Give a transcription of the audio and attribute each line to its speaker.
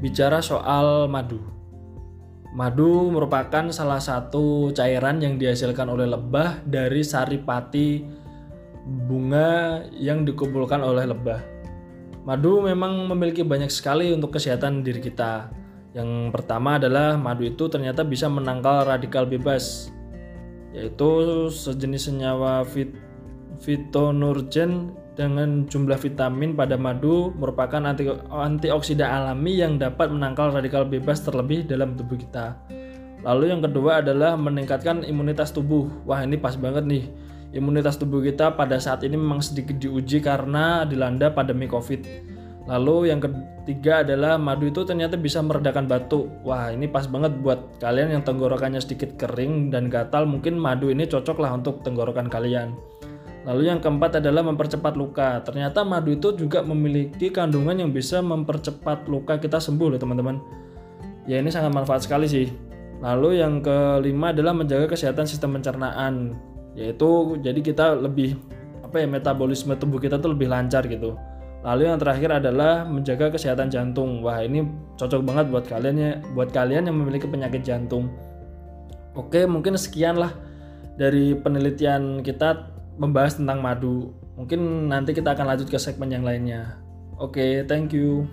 Speaker 1: bicara soal madu. Madu merupakan salah satu cairan yang dihasilkan oleh lebah dari saripati bunga yang dikumpulkan oleh lebah. Madu memang memiliki banyak sekali untuk kesehatan diri kita. Yang pertama adalah madu itu ternyata bisa menangkal radikal bebas, yaitu sejenis senyawa fit fitonurgen dengan jumlah vitamin pada madu merupakan anti antioksidan alami yang dapat menangkal radikal bebas terlebih dalam tubuh kita. Lalu yang kedua adalah meningkatkan imunitas tubuh. Wah, ini pas banget nih. Imunitas tubuh kita pada saat ini memang sedikit diuji karena dilanda pandemi Covid. Lalu yang ketiga adalah madu itu ternyata bisa meredakan batuk. Wah, ini pas banget buat kalian yang tenggorokannya sedikit kering dan gatal, mungkin madu ini cocok lah untuk tenggorokan kalian. Lalu yang keempat adalah mempercepat luka. Ternyata madu itu juga memiliki kandungan yang bisa mempercepat luka kita sembuh loh teman-teman. Ya ini sangat manfaat sekali sih. Lalu yang kelima adalah menjaga kesehatan sistem pencernaan. Yaitu jadi kita lebih apa ya metabolisme tubuh kita tuh lebih lancar gitu. Lalu yang terakhir adalah menjaga kesehatan jantung. Wah, ini cocok banget buat kalian ya, buat kalian yang memiliki penyakit jantung. Oke, mungkin sekian lah dari penelitian kita membahas tentang madu. Mungkin nanti kita akan lanjut ke segmen yang lainnya. Oke, okay, thank you.